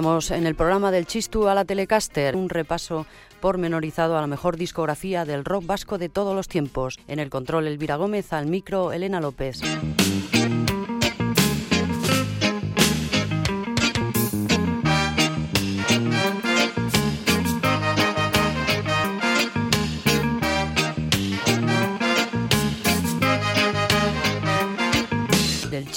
en el programa del Chistu a la Telecaster, un repaso pormenorizado a la mejor discografía del rock vasco de todos los tiempos. En el control Elvira Gómez, al micro Elena López.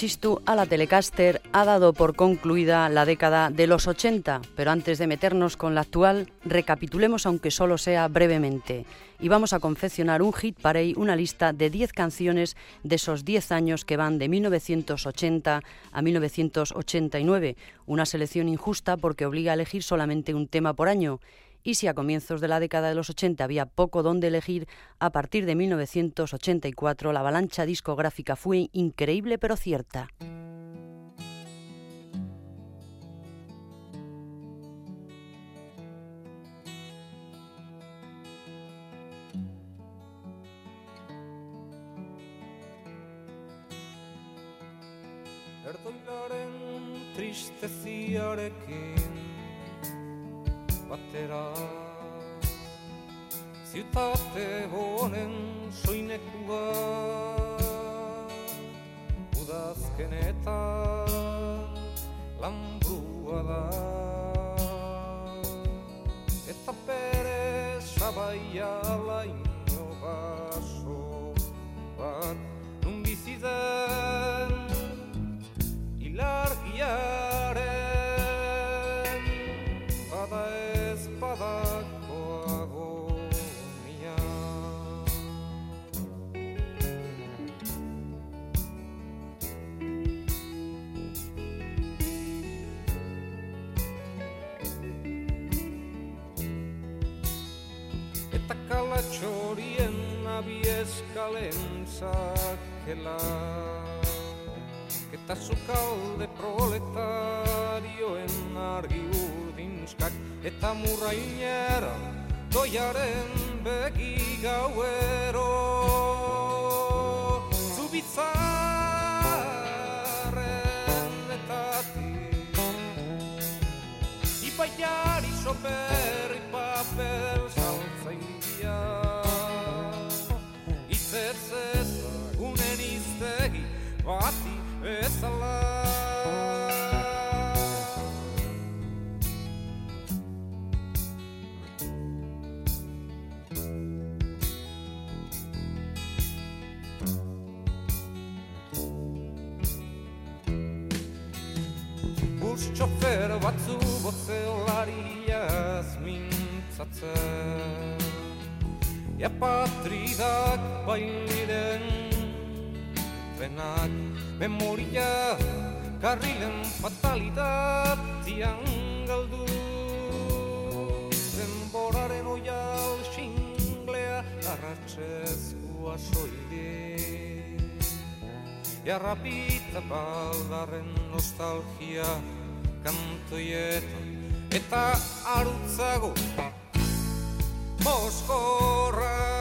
Chistu a la Telecaster ha dado por concluida la década de los 80, pero antes de meternos con la actual, recapitulemos aunque solo sea brevemente. Y vamos a confeccionar un hit parade, una lista de 10 canciones de esos 10 años que van de 1980 a 1989, una selección injusta porque obliga a elegir solamente un tema por año y si a comienzos de la década de los 80 había poco donde elegir, a partir de 1984 la avalancha discográfica fue increíble pero cierta. Batera. Ziutate honen soinekua Udazkenetan lambrua da. Eta pere sabaia eskalen zakela Eta zukalde proletarioen argi urdinskak Eta murrainera doiaren begi gauero txofer batzu bozeolariaz mintzatzen Ja patridak bailiren penak memoria karrilen fatalitatean galdu. Denboraren oial xinglea arratxezkoa soile jarrapita baldarren nostalgia kantoietan eta arutzago Moskorra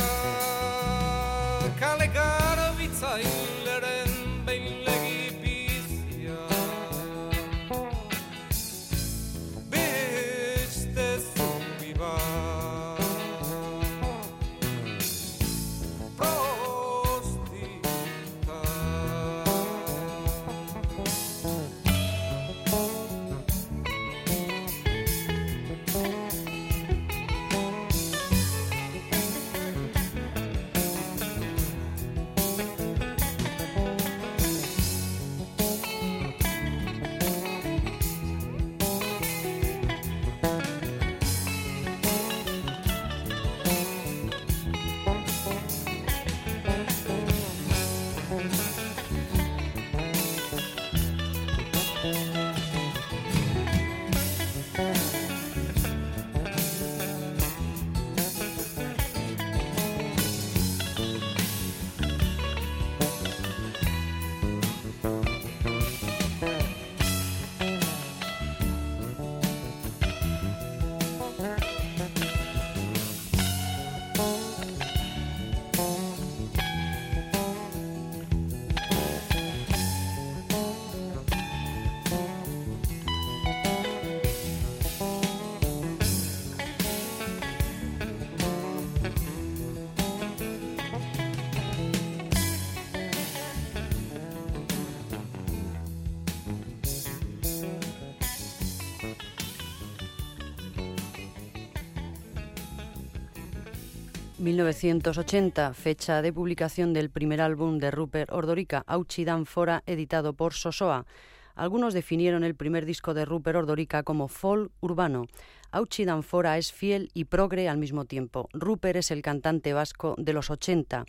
1980, fecha de publicación del primer álbum de Rupert Ordorica, Auchi Dan Fora, editado por Sosoa. Algunos definieron el primer disco de Rupert Ordorica como folk urbano. Auchi Dan Fora es fiel y progre al mismo tiempo. Rupert es el cantante vasco de los 80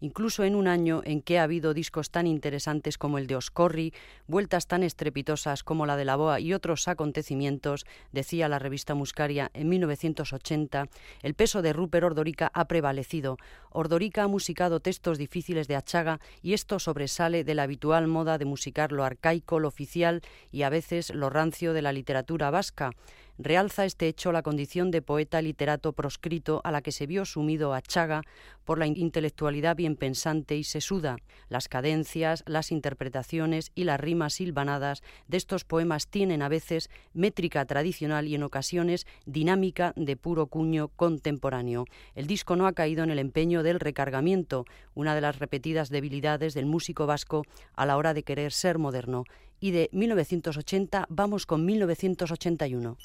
incluso en un año en que ha habido discos tan interesantes como el de Oscorri, vueltas tan estrepitosas como la de la Boa y otros acontecimientos, decía la revista Muscaria en 1980, el peso de Rupert Ordorica ha prevalecido. Ordorica ha musicado textos difíciles de Achaga y esto sobresale de la habitual moda de musicar lo arcaico, lo oficial y a veces lo rancio de la literatura vasca realza este hecho la condición de poeta literato proscrito a la que se vio sumido a Chaga por la intelectualidad bien pensante y sesuda. Las cadencias, las interpretaciones y las rimas silvanadas de estos poemas tienen a veces métrica tradicional y en ocasiones dinámica de puro cuño contemporáneo. El disco no ha caído en el empeño del recargamiento, una de las repetidas debilidades del músico vasco a la hora de querer ser moderno. Y de 1980 vamos con 1981.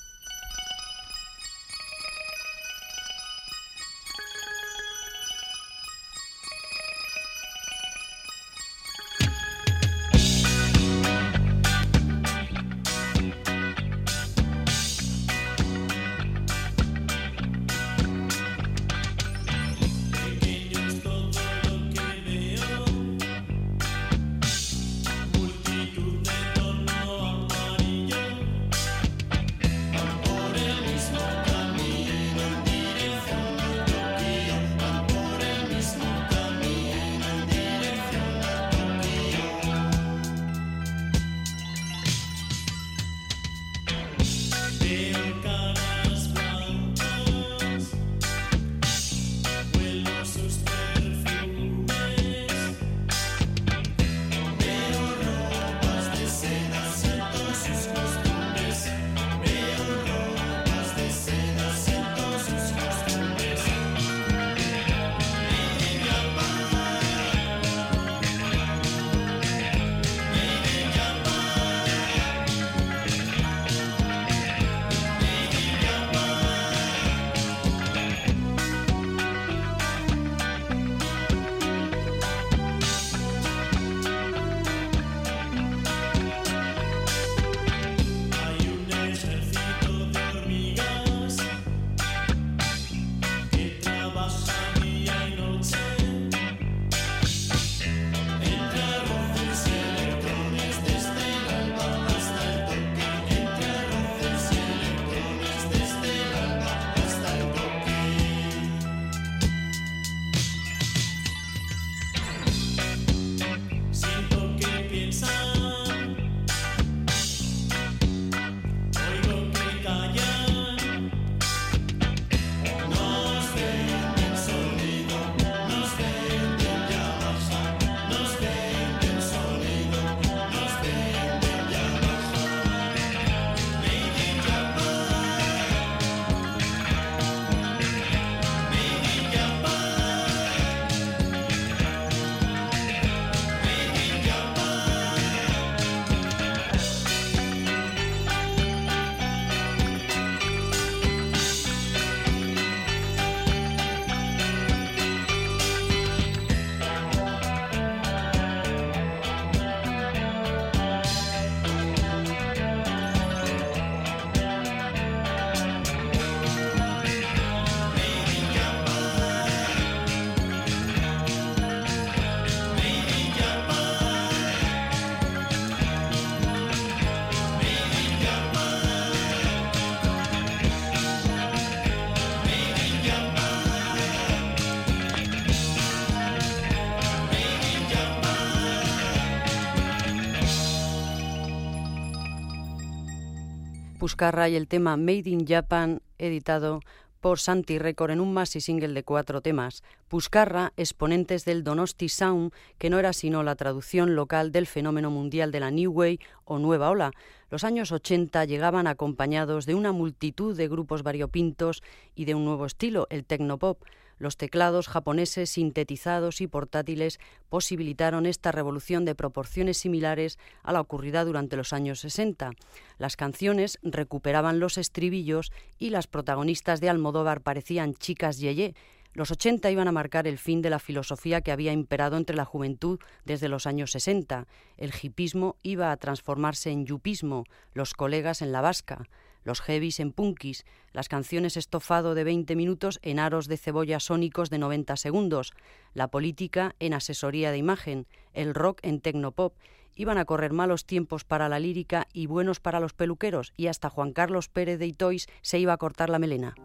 Puscarra y el tema Made in Japan, editado por Santi Record en un maxi single de cuatro temas. Puscarra, exponentes del Donosti Sound, que no era sino la traducción local del fenómeno mundial de la New Way o Nueva Ola. Los años 80 llegaban acompañados de una multitud de grupos variopintos y de un nuevo estilo, el tecnopop. Los teclados japoneses sintetizados y portátiles posibilitaron esta revolución de proporciones similares a la ocurrida durante los años 60. Las canciones recuperaban los estribillos y las protagonistas de Almodóvar parecían chicas yeye, Los 80 iban a marcar el fin de la filosofía que había imperado entre la juventud desde los años 60. El hipismo iba a transformarse en yupismo, los colegas en la vasca, los heavies en punkis, las canciones estofado de 20 minutos en aros de cebolla sónicos de 90 segundos, la política en asesoría de imagen, el rock en tecnopop. Iban a correr malos tiempos para la lírica y buenos para los peluqueros, y hasta Juan Carlos Pérez de Itois se iba a cortar la melena.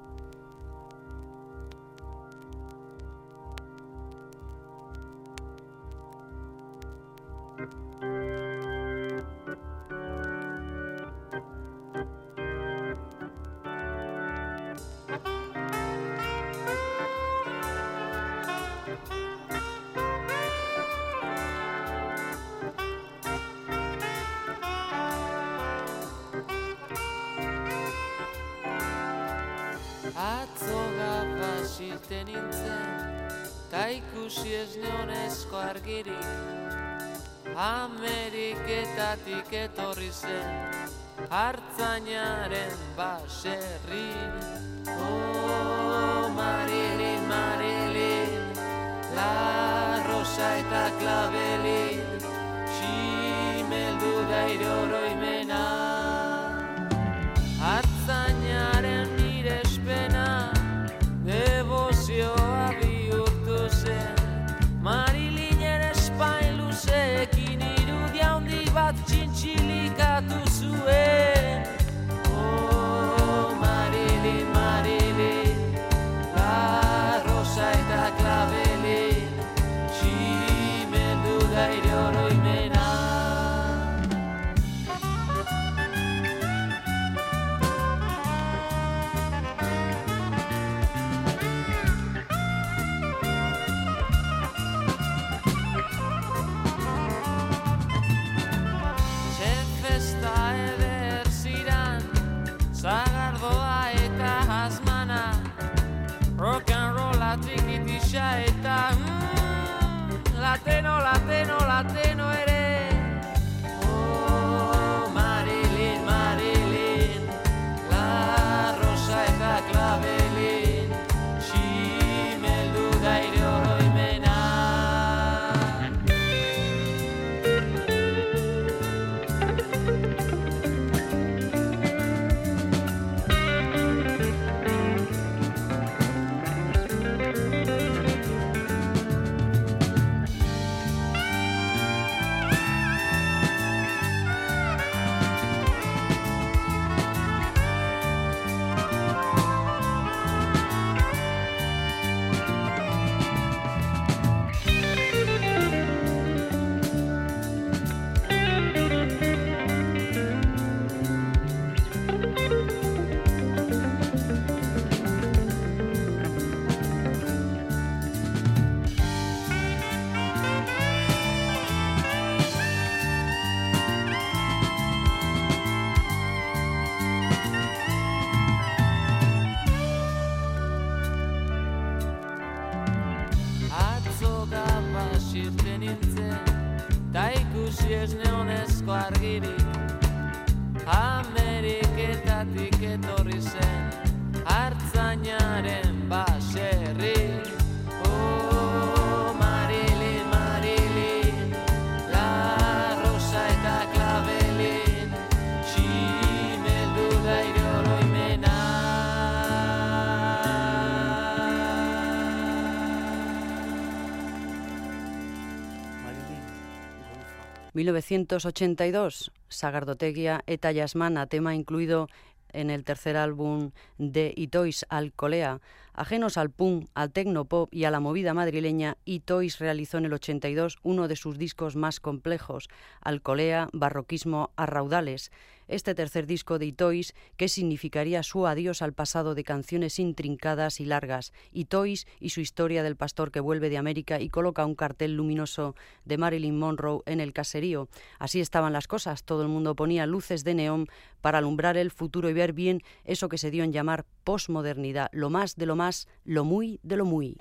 1982, Sagardotegia eta Yasmana, tema incluido en el tercer álbum de Itois Alcolea. Ajenos al punk, al tecnopop y a la movida madrileña, Itois realizó en el 82 uno de sus discos más complejos, Alcolea, Barroquismo a raudales. Este tercer disco de Itois, que significaría su adiós al pasado de canciones intrincadas y largas, Itois y su historia del pastor que vuelve de América y coloca un cartel luminoso de Marilyn Monroe en el caserío. Así estaban las cosas, todo el mundo ponía luces de neón para alumbrar el futuro y ver bien eso que se dio en llamar posmodernidad, lo más de lo más, lo muy de lo muy.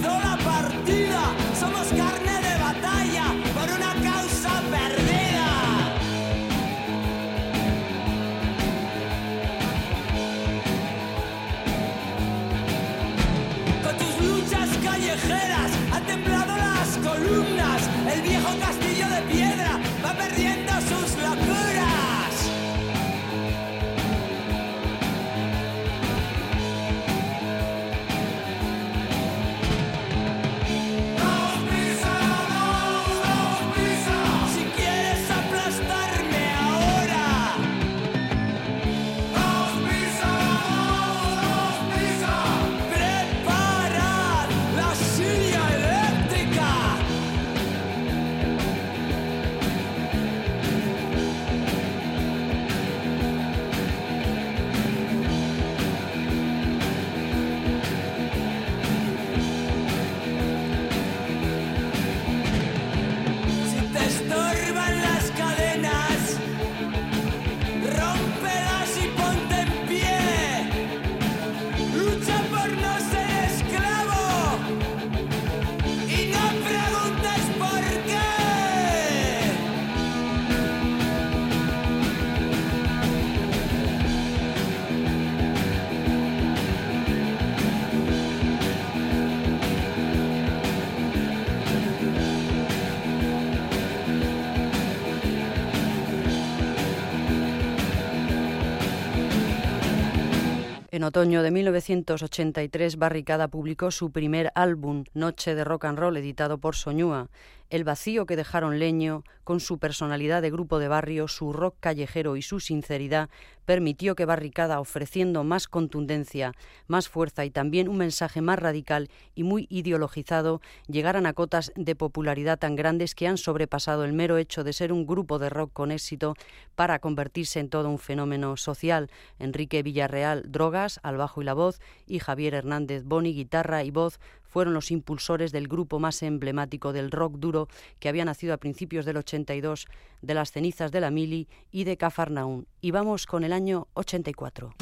Que En otoño de 1983, Barricada publicó su primer álbum, Noche de Rock and Roll, editado por Soñúa. El vacío que dejaron Leño, con su personalidad de grupo de barrio, su rock callejero y su sinceridad, permitió que Barricada, ofreciendo más contundencia, más fuerza y también un mensaje más radical y muy ideologizado, llegaran a cotas de popularidad tan grandes que han sobrepasado el mero hecho de ser un grupo de rock con éxito para convertirse en todo un fenómeno social. Enrique Villarreal, drogas, al bajo y la voz, y Javier Hernández Boni, guitarra y voz, fueron los impulsores del grupo más emblemático del rock duro que había nacido a principios del 82 de las cenizas de la Mili y de Cafarnaún. Y vamos con el año 84.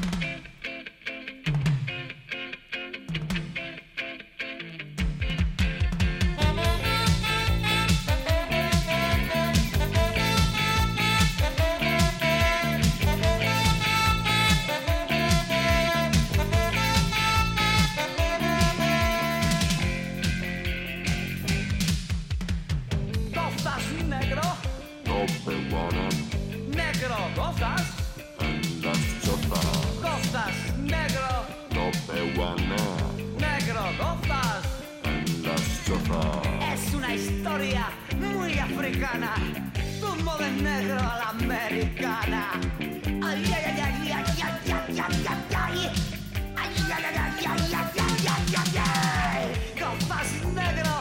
Africana, de negro a la americana. Ay, ay, ay, ay, ay, ay, ay, ay, ay, ay. Ay, ay, ay, ay, ay, ay, ay, ay, ay, ay. Gozas negro,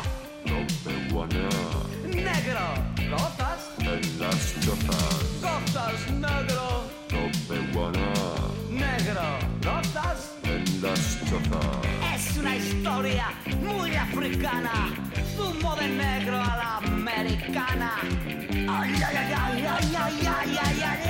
negro, gozas, en las chozas, gozas negro, no peruana negro, gozas. en las chozas. Es una historia muy africana, zumo de negro a la mexicana. Ay, ay, ay, ay, ay, ay, ay, ay. ay.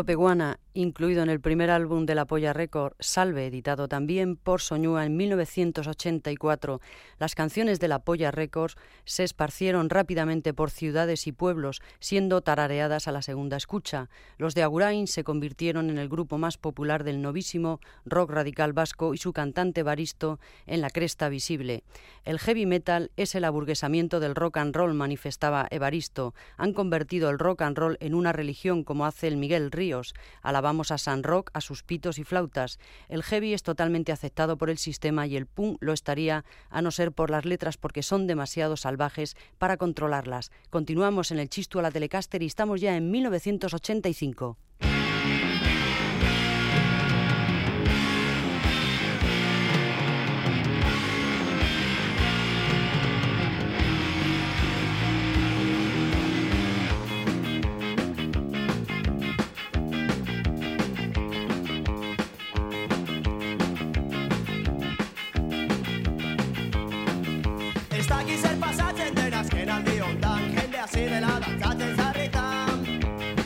Topeguana, incluido en el primer álbum de la Polla Record, Salve, editado también por Soñúa en 1984, las canciones de la Polla Records se esparcieron rápidamente por ciudades y pueblos, siendo tarareadas a la segunda escucha. Los de Agurain se convirtieron en el grupo más popular del novísimo rock radical vasco y su cantante Baristo en la cresta visible. El heavy metal es el aburguesamiento del rock and roll, manifestaba Evaristo. Han convertido el rock and roll en una religión como hace el Miguel Ríos. Alabamos a San Rock, a sus pitos y flautas. El heavy es totalmente aceptado por el sistema y el punk lo estaría a no ser por las letras porque son demasiado salvajes para controlarlas. Continuamos en el Chistu a la Telecaster y estamos ya en 1985.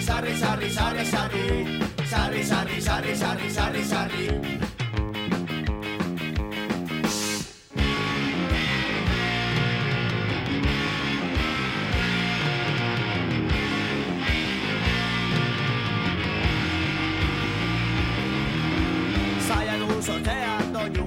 Sarri, sarri, sarri, sarri, sarri, sarri Sarri, sarri, sarri, sarri, sarri, dugu sortean, doinu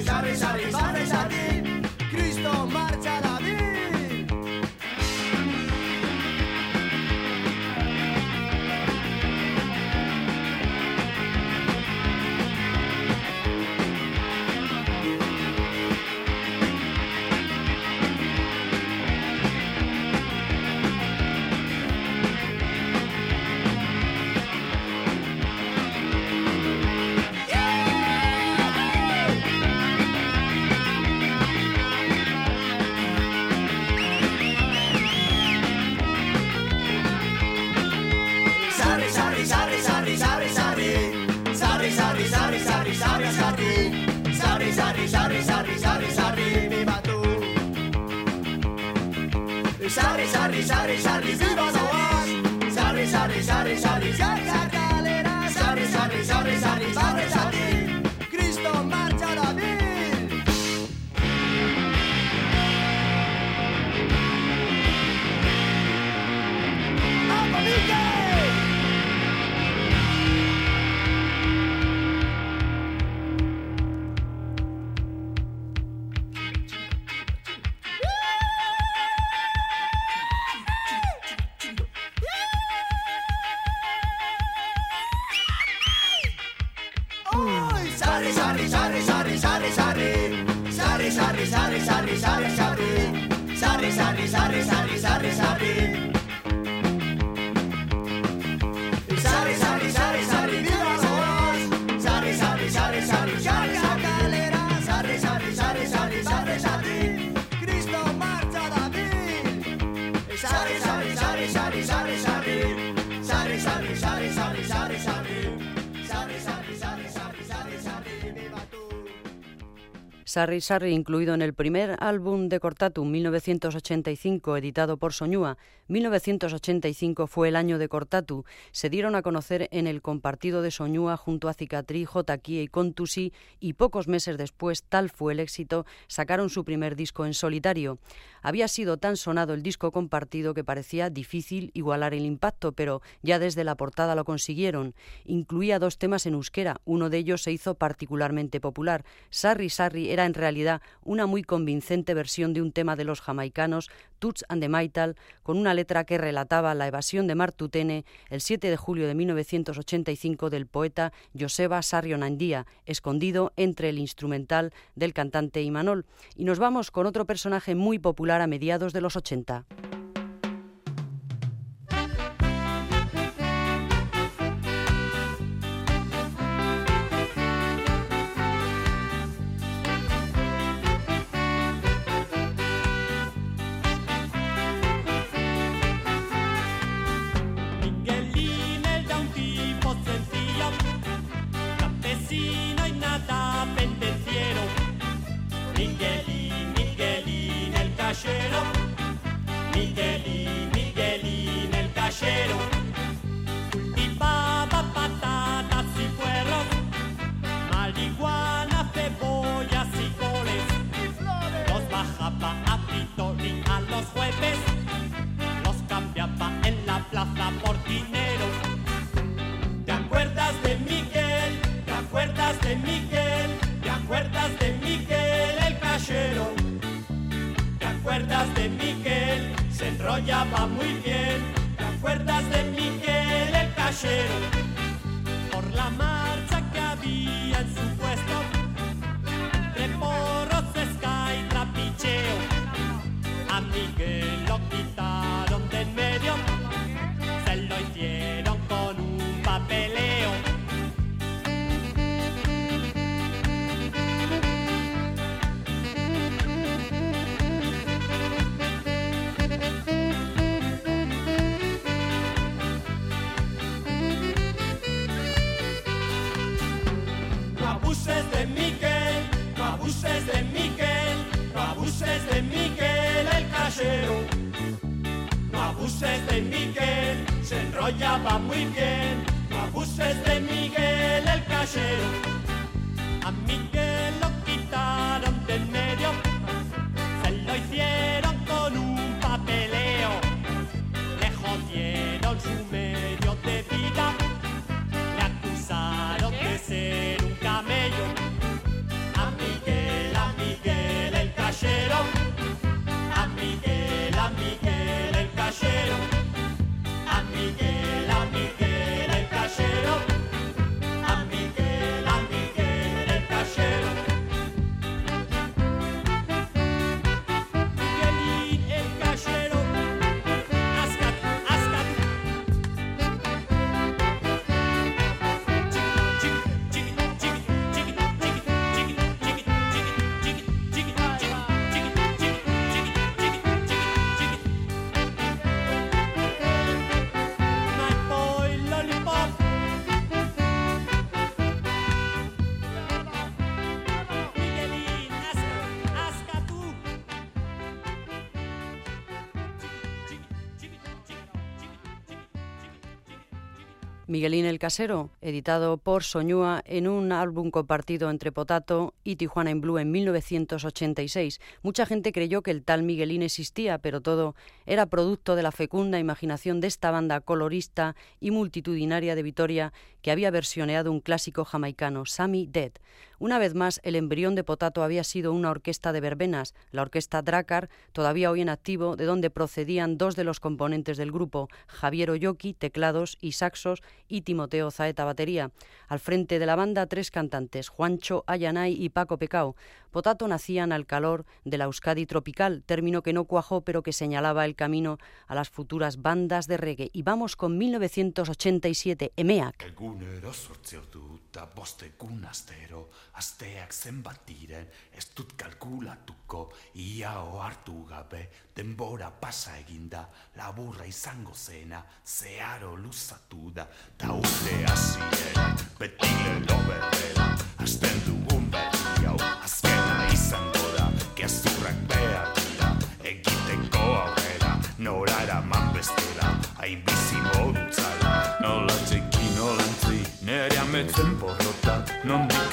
Shabby, sorry, sorry, sorry. Sari, Sari, Sari, Sari, Sari, Sarri, sarri, sarri, sarri, sarri, sarri. Sarri, sarri, sarri, sarri, sarri, sarri. Sarri, sarri, sarri, sarri, Sarri Sarri, incluido en el primer álbum de Cortatu, 1985, editado por Soñúa. 1985 fue el año de Cortatu. Se dieron a conocer en el compartido de Soñúa junto a Cicatrí, Jotaquía y Contusi, y pocos meses después, tal fue el éxito, sacaron su primer disco en solitario. Había sido tan sonado el disco compartido que parecía difícil igualar el impacto, pero ya desde la portada lo consiguieron. Incluía dos temas en euskera, uno de ellos se hizo particularmente popular. Sarri Sarri era en realidad una muy convincente versión de un tema de los jamaicanos, Tuts and the Maital, con una letra que relataba la evasión de Martutene el 7 de julio de 1985 del poeta Joseba Sarrionandía, escondido entre el instrumental del cantante Imanol. Y nos vamos con otro personaje muy popular a mediados de los 80. Miguelín, Miguelín el cachero. Cultivaba patatas y puerros, marihuana, cebollas y coles. Los bajaba a Pitori a los jueves los cambiaba en la plaza por dinero. ¿Te acuerdas de Miguel? ¿Te acuerdas de Miguel? ¿Te acuerdas de Miguel el cachero? ¿Te acuerdas de Miguel? Se enrollaba muy bien. ¿Te acuerdas de Miguel el cachero? Por la No abuses de Miguel, se enrollaba muy bien. No abuses de Miguel el cachero. A Miguel lo quitaron de en medio, se lo hicieron said Miguelín el Casero, editado por Soñúa en un álbum compartido entre Potato y Tijuana in Blue en 1986. Mucha gente creyó que el tal Miguelín existía, pero todo era producto de la fecunda imaginación de esta banda colorista y multitudinaria de Vitoria que había versioneado un clásico jamaicano, Sammy Dead. Una vez más, el embrión de Potato había sido una orquesta de verbenas, la orquesta Dracar, todavía hoy en activo, de donde procedían dos de los componentes del grupo, Javier Oyoki, teclados y saxos, y Timoteo Zaeta, batería. Al frente de la banda, tres cantantes, Juancho Ayanay y Paco Pecao. Potato nacían al calor de la Euskadi tropical, término que no cuajó pero que señalaba el camino a las futuras bandas de reggae. Y vamos con 1987, EMEAC. tempo rotta non dico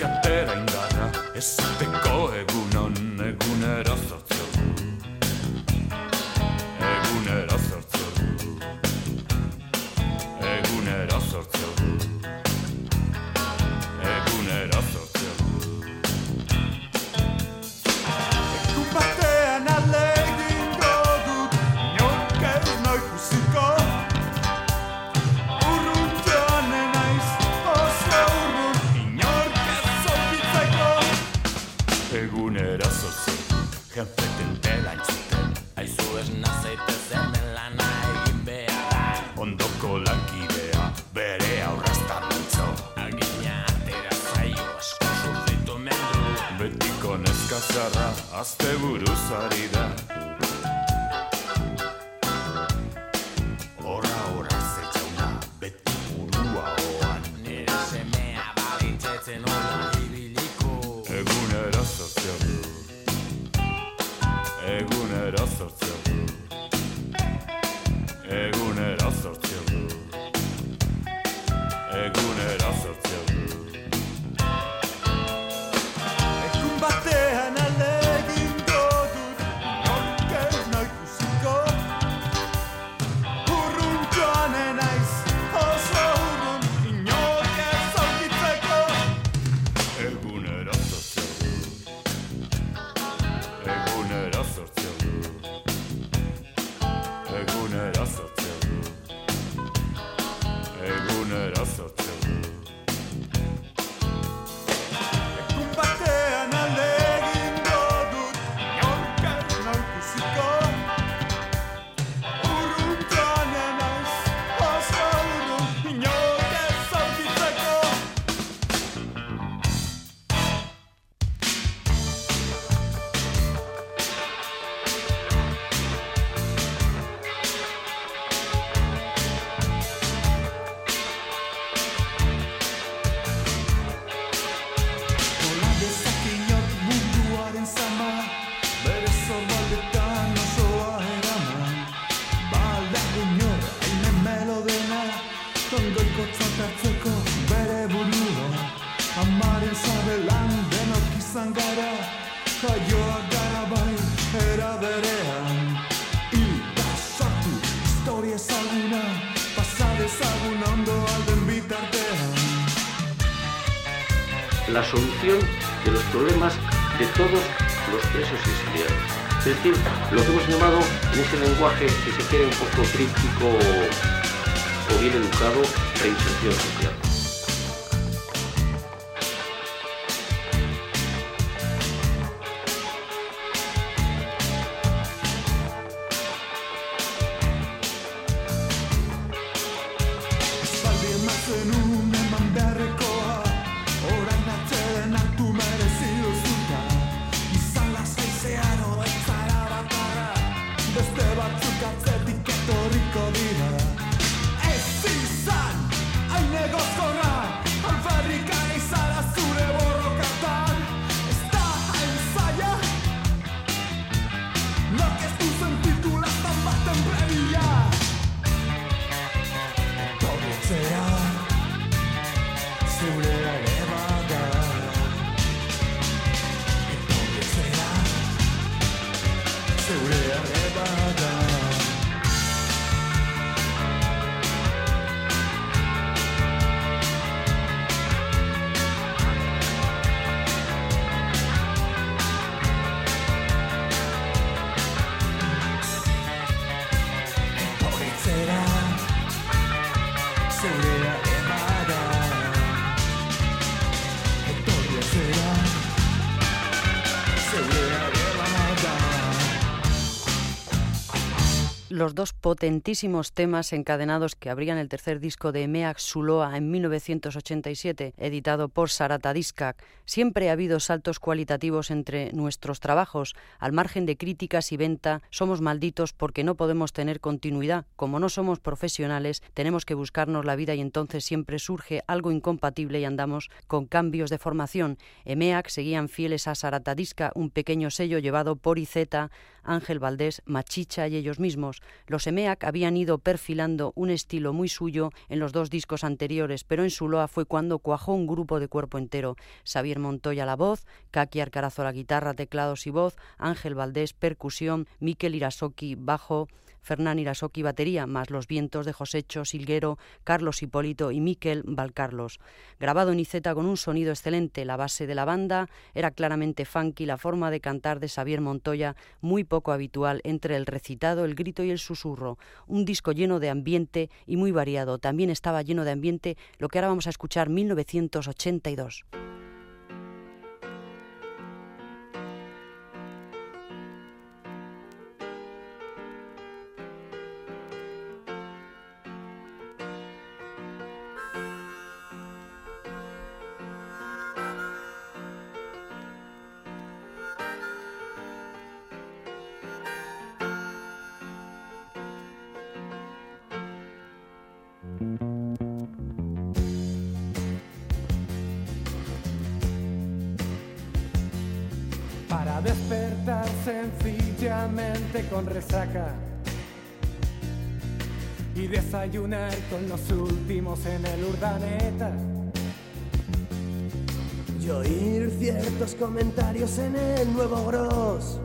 Es decir, lo que hemos llamado en ese lenguaje, si se quiere, un poco críptico o, o bien educado, reinserción social. Just about Los dos potentísimos temas encadenados que abrían el tercer disco de Emeac Suloa en 1987, editado por Sarata Discac. Siempre ha habido saltos cualitativos entre nuestros trabajos. Al margen de críticas y venta, somos malditos porque no podemos tener continuidad. Como no somos profesionales, tenemos que buscarnos la vida y entonces siempre surge algo incompatible y andamos con cambios de formación. Emeac seguían fieles a Sarata Disca, un pequeño sello llevado por Izeta, Ángel Valdés, Machicha y ellos mismos. Los EMEAC habían ido perfilando un estilo muy suyo en los dos discos anteriores, pero en Suloa fue cuando cuajó un grupo de cuerpo entero. Xavier Montoya la voz, Kaki Arcarazo la guitarra, teclados y voz, Ángel Valdés percusión, Miquel Irasoki bajo, Fernán Irasoki batería, más los vientos de Josecho Silguero, Carlos Hipólito y Miquel Valcarlos. Grabado en Iceta con un sonido excelente, la base de la banda era claramente funky, la forma de cantar de Xavier Montoya muy poco habitual entre el recitado, el grito y el susurro. Un disco lleno de ambiente y muy variado. También estaba lleno de ambiente lo que ahora vamos a escuchar 1982. Con resaca y desayunar con los últimos en el urdaneta. Y oír ciertos comentarios en el nuevo gros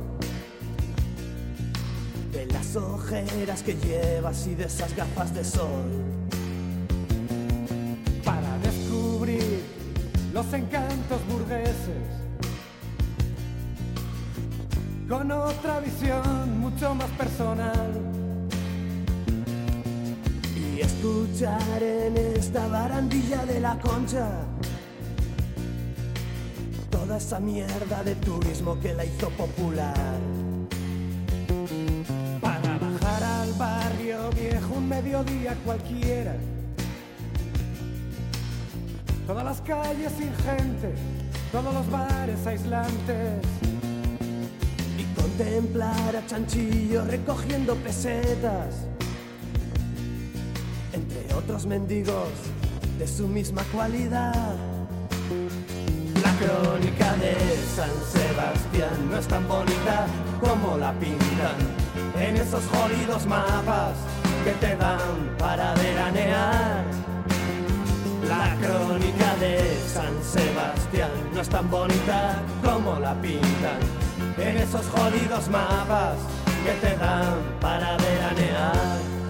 De las ojeras que llevas y de esas gafas de sol para descubrir los encantos burgueses con otra visión mucho más personal. Y escuchar en esta barandilla de la concha toda esa mierda de turismo que la hizo popular. Para bajar al barrio viejo un mediodía cualquiera. Todas las calles sin gente, todos los bares aislantes. Contemplar a Chanchillo recogiendo pesetas. Entre otros mendigos de su misma cualidad. La crónica de San Sebastián no es tan bonita como la pintan en esos jodidos mapas que te dan para veranear. La crónica de San Sebastián no es tan bonita como la pintan en esos jodidos mapas que te dan para veranear.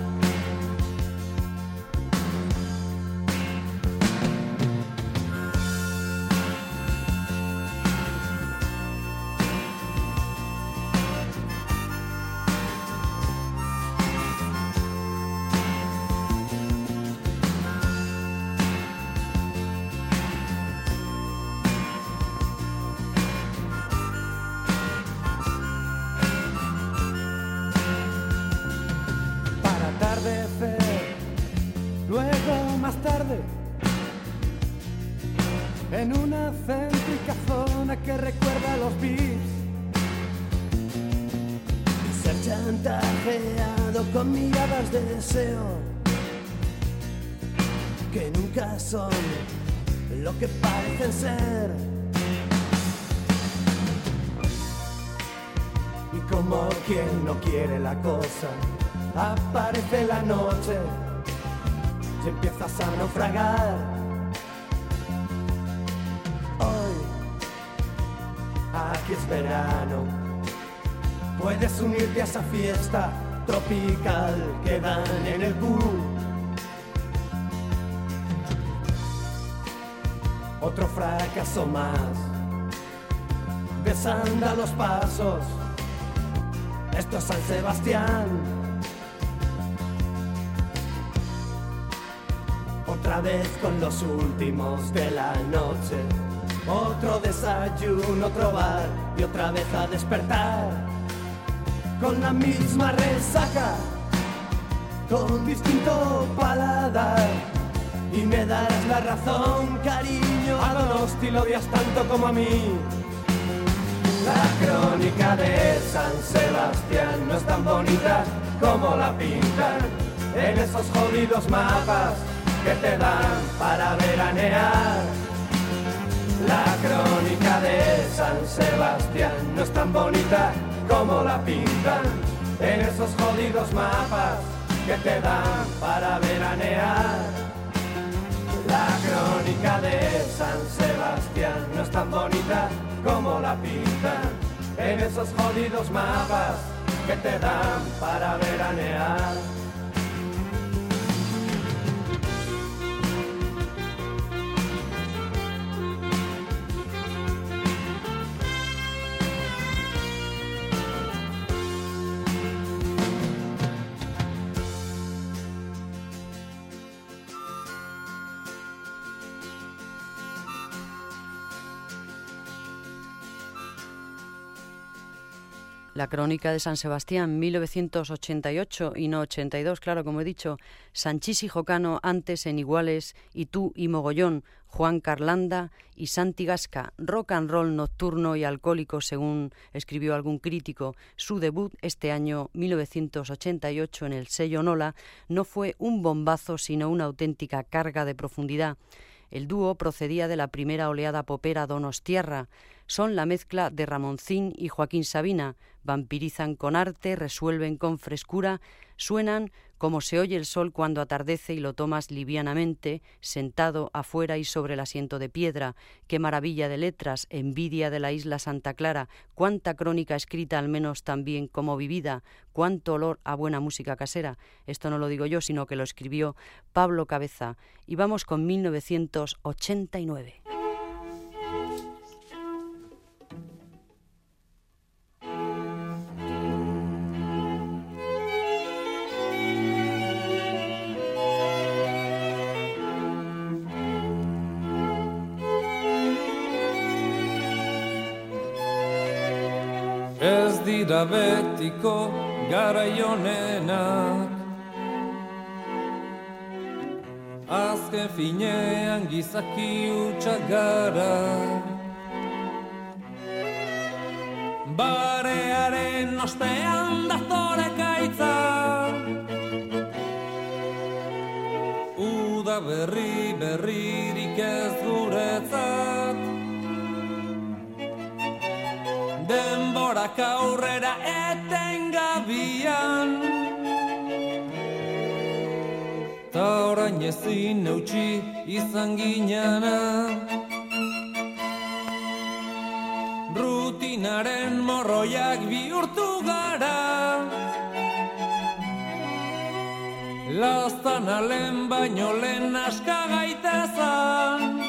Es verano, Puedes unirte a esa fiesta tropical que dan en el pool. Otro fracaso más. Desanda los pasos. Esto es San Sebastián. Otra vez con los últimos de la noche. Otro desayuno, otro bar y otra vez a despertar. Con la misma resaca, con distinto paladar. Y me das la razón, cariño. A Donosti lo odias tanto como a mí. La crónica de San Sebastián no es tan bonita como la pintan en esos jodidos mapas que te dan para veranear. La crónica de San Sebastián no es tan bonita como la pintan en esos jodidos mapas que te dan para veranear. La crónica de San Sebastián no es tan bonita como la pintan en esos jodidos mapas que te dan para veranear. La crónica de San Sebastián, 1988 y no 82, claro, como he dicho. Sanchís y Jocano, antes en Iguales, y tú y Mogollón, Juan Carlanda y Santi Gasca. Rock and roll nocturno y alcohólico, según escribió algún crítico. Su debut este año 1988 en el sello Nola no fue un bombazo, sino una auténtica carga de profundidad. El dúo procedía de la primera oleada popera Donostierra son la mezcla de Ramoncín y Joaquín Sabina. Vampirizan con arte, resuelven con frescura, suenan como se oye el sol cuando atardece y lo tomas livianamente, sentado afuera y sobre el asiento de piedra. Qué maravilla de letras, envidia de la isla Santa Clara, cuánta crónica escrita al menos tan bien como vivida, cuánto olor a buena música casera. Esto no lo digo yo, sino que lo escribió Pablo Cabeza. Y vamos con 1989. Betiko garaionenak. Azken finean gizaki utxak gara. Barearen ostean dazore kaitza Uda berri berririk ez Denborak aurrera etengabian Ta orain ezin eutxi izan ginana Rutinaren morroiak bihurtu gara. Lastan alen baino lehen aska gaitezan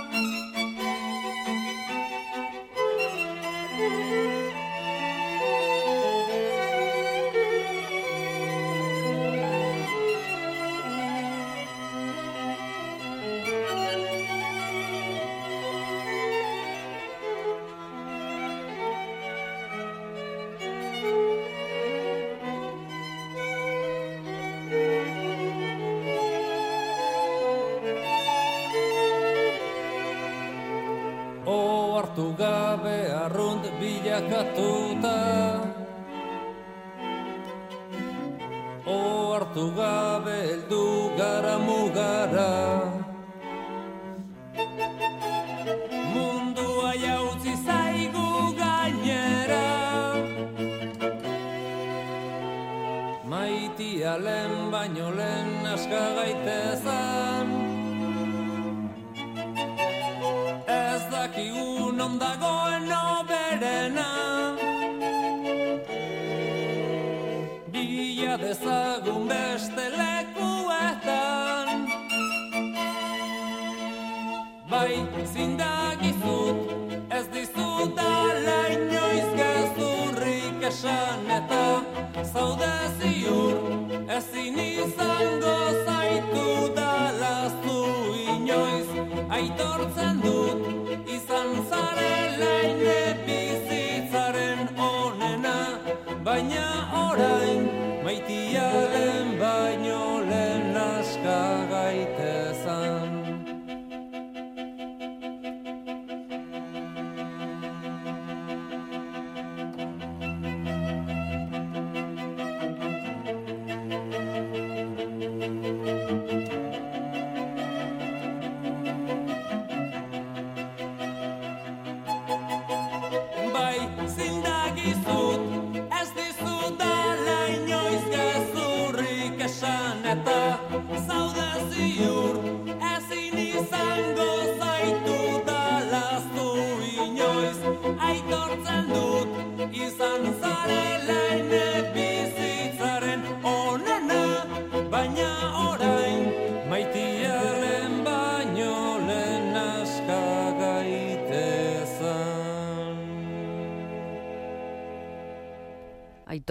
bilakatuta Ohartu gabe heldu gara mugara. Mundua jautzi zaigu gainera. Maitia lehen baino lehen aska gaitezan. Ez dakigu non dagoen oberena zaude ziur Ezin izango zaitu dala zu inoiz Aitortzen dut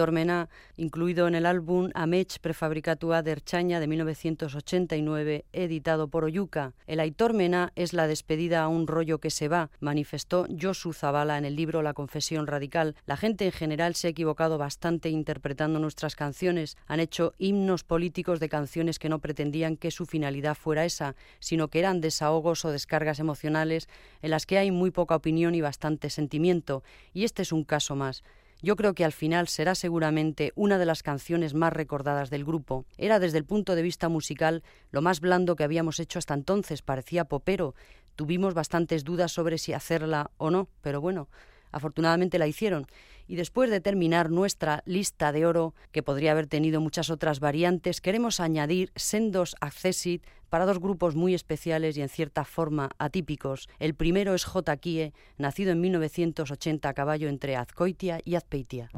Aitor Mena, incluido en el álbum Amech prefabricatua de Erchaña de 1989, editado por Oyuca. El Aitor Mena es la despedida a un rollo que se va, manifestó Josu Zavala en el libro La Confesión Radical. La gente en general se ha equivocado bastante interpretando nuestras canciones. Han hecho himnos políticos de canciones que no pretendían que su finalidad fuera esa, sino que eran desahogos o descargas emocionales en las que hay muy poca opinión y bastante sentimiento. Y este es un caso más. Yo creo que al final será seguramente una de las canciones más recordadas del grupo. Era desde el punto de vista musical lo más blando que habíamos hecho hasta entonces, parecía popero. Tuvimos bastantes dudas sobre si hacerla o no, pero bueno, afortunadamente la hicieron. Y después de terminar nuestra lista de oro, que podría haber tenido muchas otras variantes, queremos añadir sendos accessit para dos grupos muy especiales y en cierta forma atípicos. El primero es J. Kie, nacido en 1980 a caballo entre Azcoitia y Azpeitia.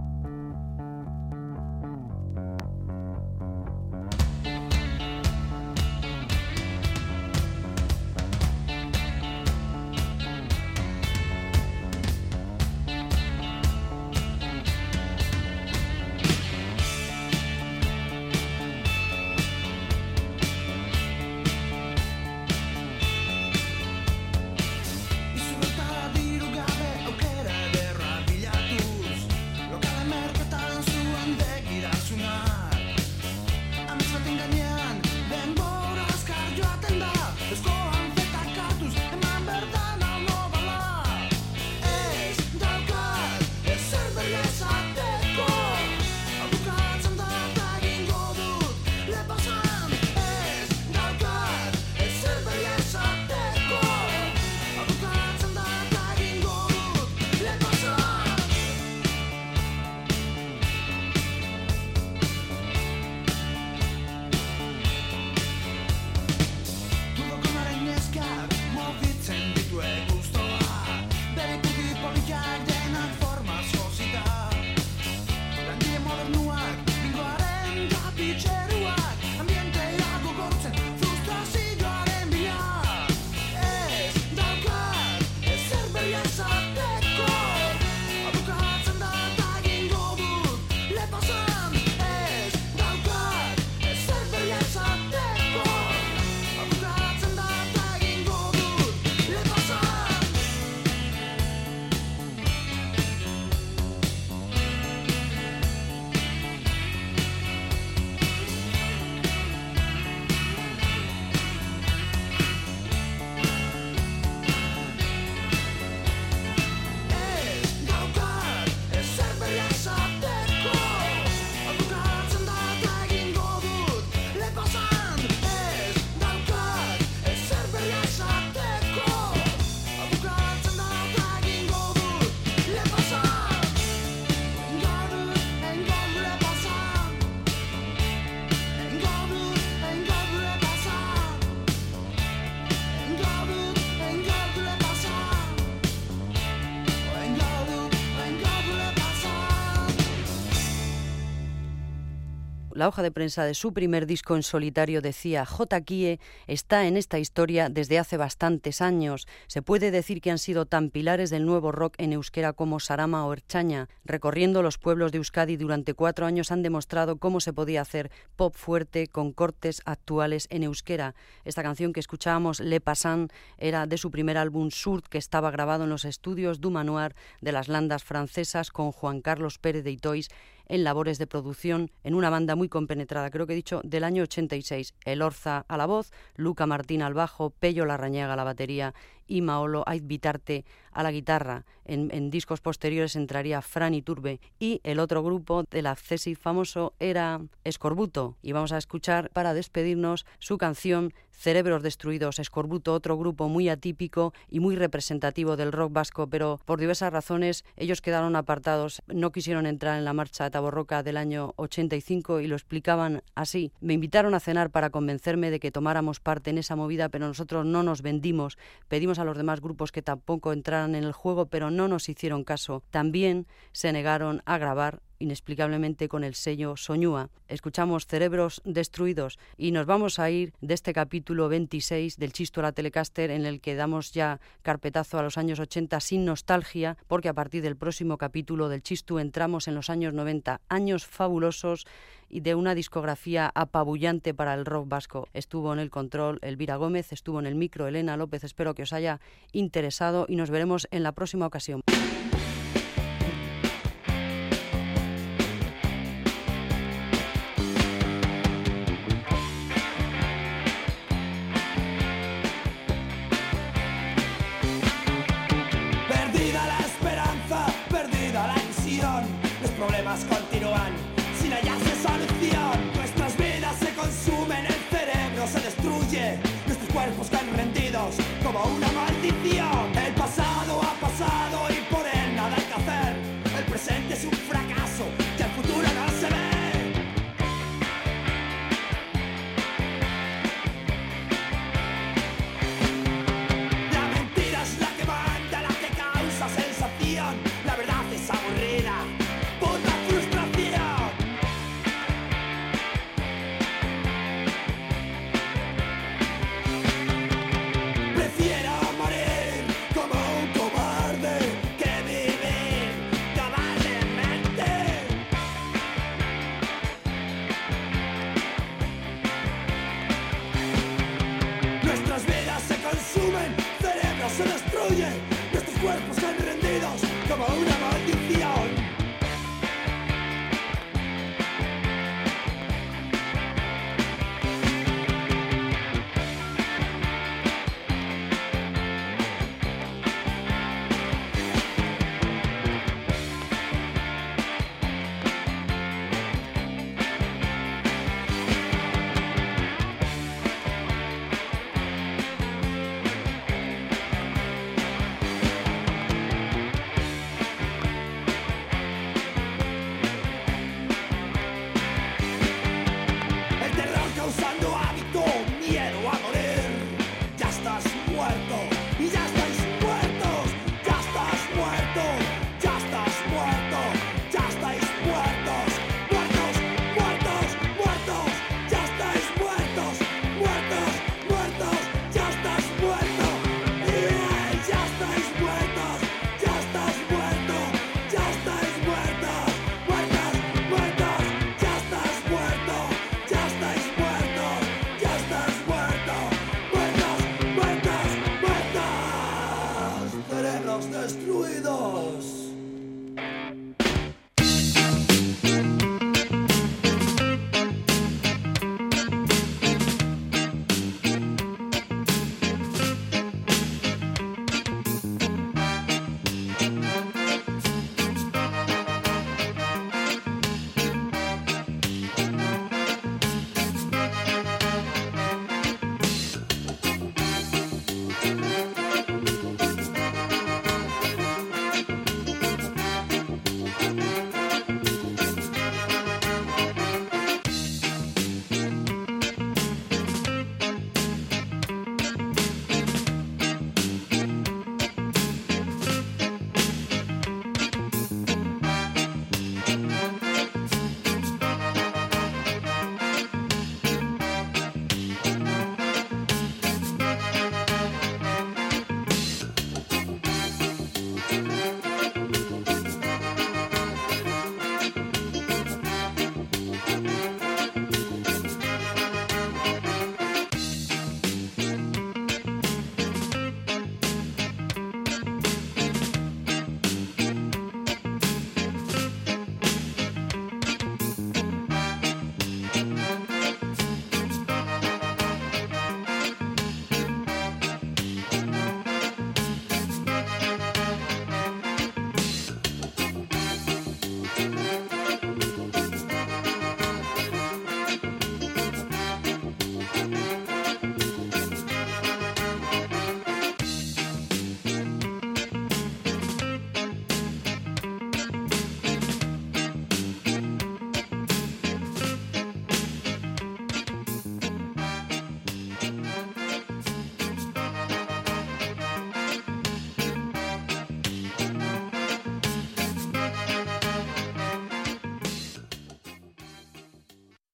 La hoja de prensa de su primer disco en solitario decía J. Kie está en esta historia desde hace bastantes años. Se puede decir que han sido tan pilares del nuevo rock en euskera como Sarama o Erchaña. Recorriendo los pueblos de Euskadi durante cuatro años han demostrado cómo se podía hacer pop fuerte con cortes actuales en euskera. Esta canción que escuchábamos, Le Passant, era de su primer álbum Surt que estaba grabado en los estudios du Manoir de las Landas francesas con Juan Carlos Pérez de Itois en labores de producción en una banda muy compenetrada, creo que he dicho, del año 86. El Orza a la voz, Luca Martín al bajo, Pello Larrañaga a la batería y Maolo Aizbitarte a la guitarra. En, discos posteriores entraría Fran y Turbe y el otro grupo del accesi famoso era Escorbuto. Y vamos a escuchar para despedirnos su canción Cerebros Destruidos. Escorbuto, otro grupo muy atípico y muy representativo del rock vasco, pero por diversas razones ellos quedaron apartados, no quisieron entrar en la marcha Taborroca del año 85 y lo explicaban así. Me invitaron a cenar para convencerme de que tomáramos parte en esa movida, pero nosotros no nos vendimos. Pedimos a los demás grupos que tampoco entraran en el juego, pero no nos hicieron caso. También se negaron a grabar inexplicablemente con el sello Soñúa. Escuchamos Cerebros Destruidos y nos vamos a ir de este capítulo 26 del Chisto a la Telecaster en el que damos ya carpetazo a los años 80 sin nostalgia porque a partir del próximo capítulo del Chisto entramos en los años 90, años fabulosos y de una discografía apabullante para el rock vasco. Estuvo en el control Elvira Gómez, estuvo en el micro Elena López, espero que os haya interesado y nos veremos en la próxima ocasión.